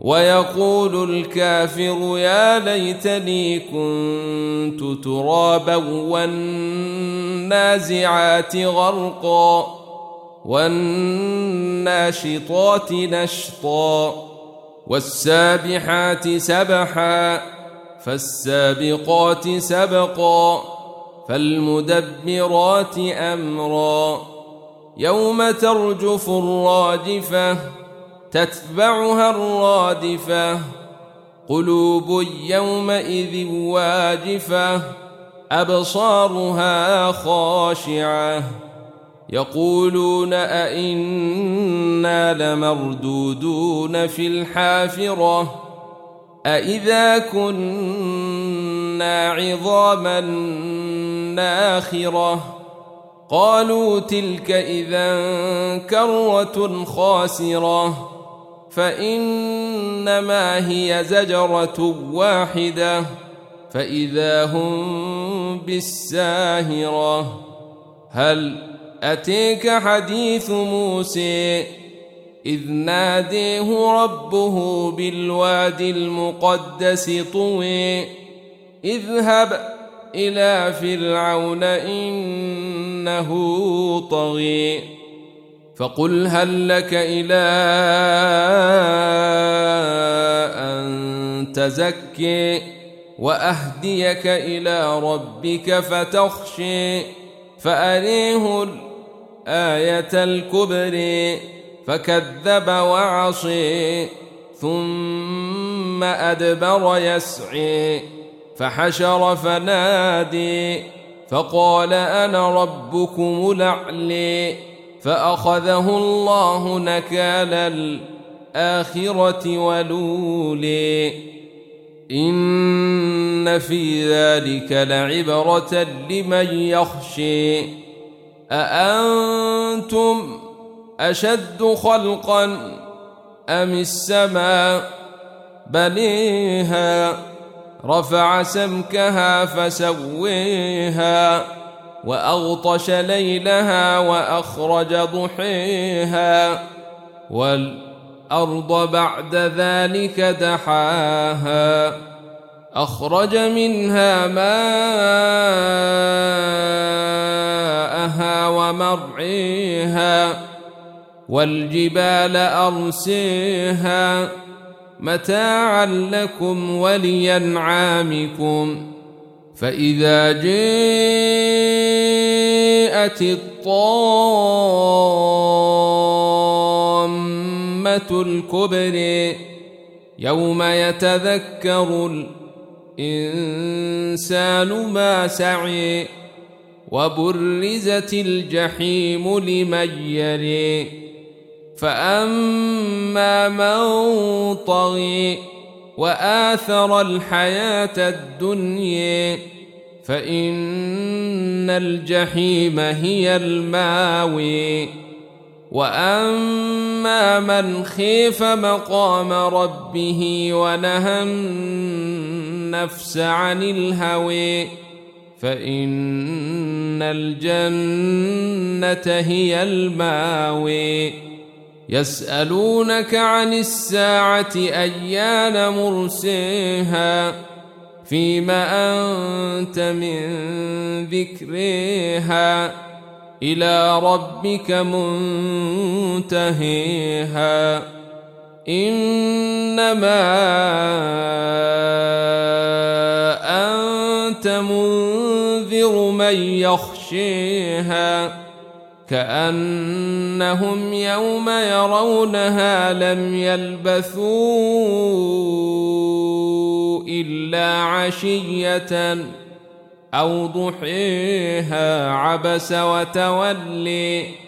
ويقول الكافر يا ليتني كنت ترابا والنازعات غرقا والناشطات نشطا والسابحات سبحا فالسابقات سبقا فالمدبرات أمرا يوم ترجف الراجفة تتبعها الرادفة. قلوب يومئذ واجفة أبصارها خاشعة. يقولون أئنا لمردودون في الحافرة؟ أئذا كنا عظاما ناخرة؟ قالوا تلك إذا كرة خاسرة. فإنما هي زجرة واحدة فإذا هم بالساهرة. هل أتيك حديث موسى؟ إذ ناديه ربه بالواد المقدس طوي اذهب إلى فرعون إنه طغي. فقل هل لك إلى أن تزكي وأهديك إلى ربك فتخشي فأريه الآية الكبرى فكذب وعصي ثم أدبر يسعي فحشر فنادي فقال أنا ربكم الأعلي فأخذه الله نكال الآخرة ولولي. إن في ذلك لعبرة لمن يخشي. أأنتم أشد خلقا أم السماء؟ بنيها رفع سمكها فسويها. وأغطش ليلها وأخرج ضحيها والأرض بعد ذلك دحاها أخرج منها ماءها ومرعيها والجبال أرسيها متاعا لكم ولينعامكم فإذا جاءت الطامة الكبرى يوم يتذكر الإنسان ما سعي وبرزت الجحيم لمن يلي فأما من طغي وآثر الحياة الدنيا فإن الجحيم هي الماوي. وأما من خيف مقام ربه ونهى النفس عن الهوى فإن الجنة هي الماوي. يسألونك عن الساعة أيان مرسيها فيما أنت من ذكرها؟ إلى ربك منتهيها. إنما أنت منذر من يخشيها. كأنهم يوم يرونها لم يلبثوا إلا عشية أو ضحيها عبس وتولي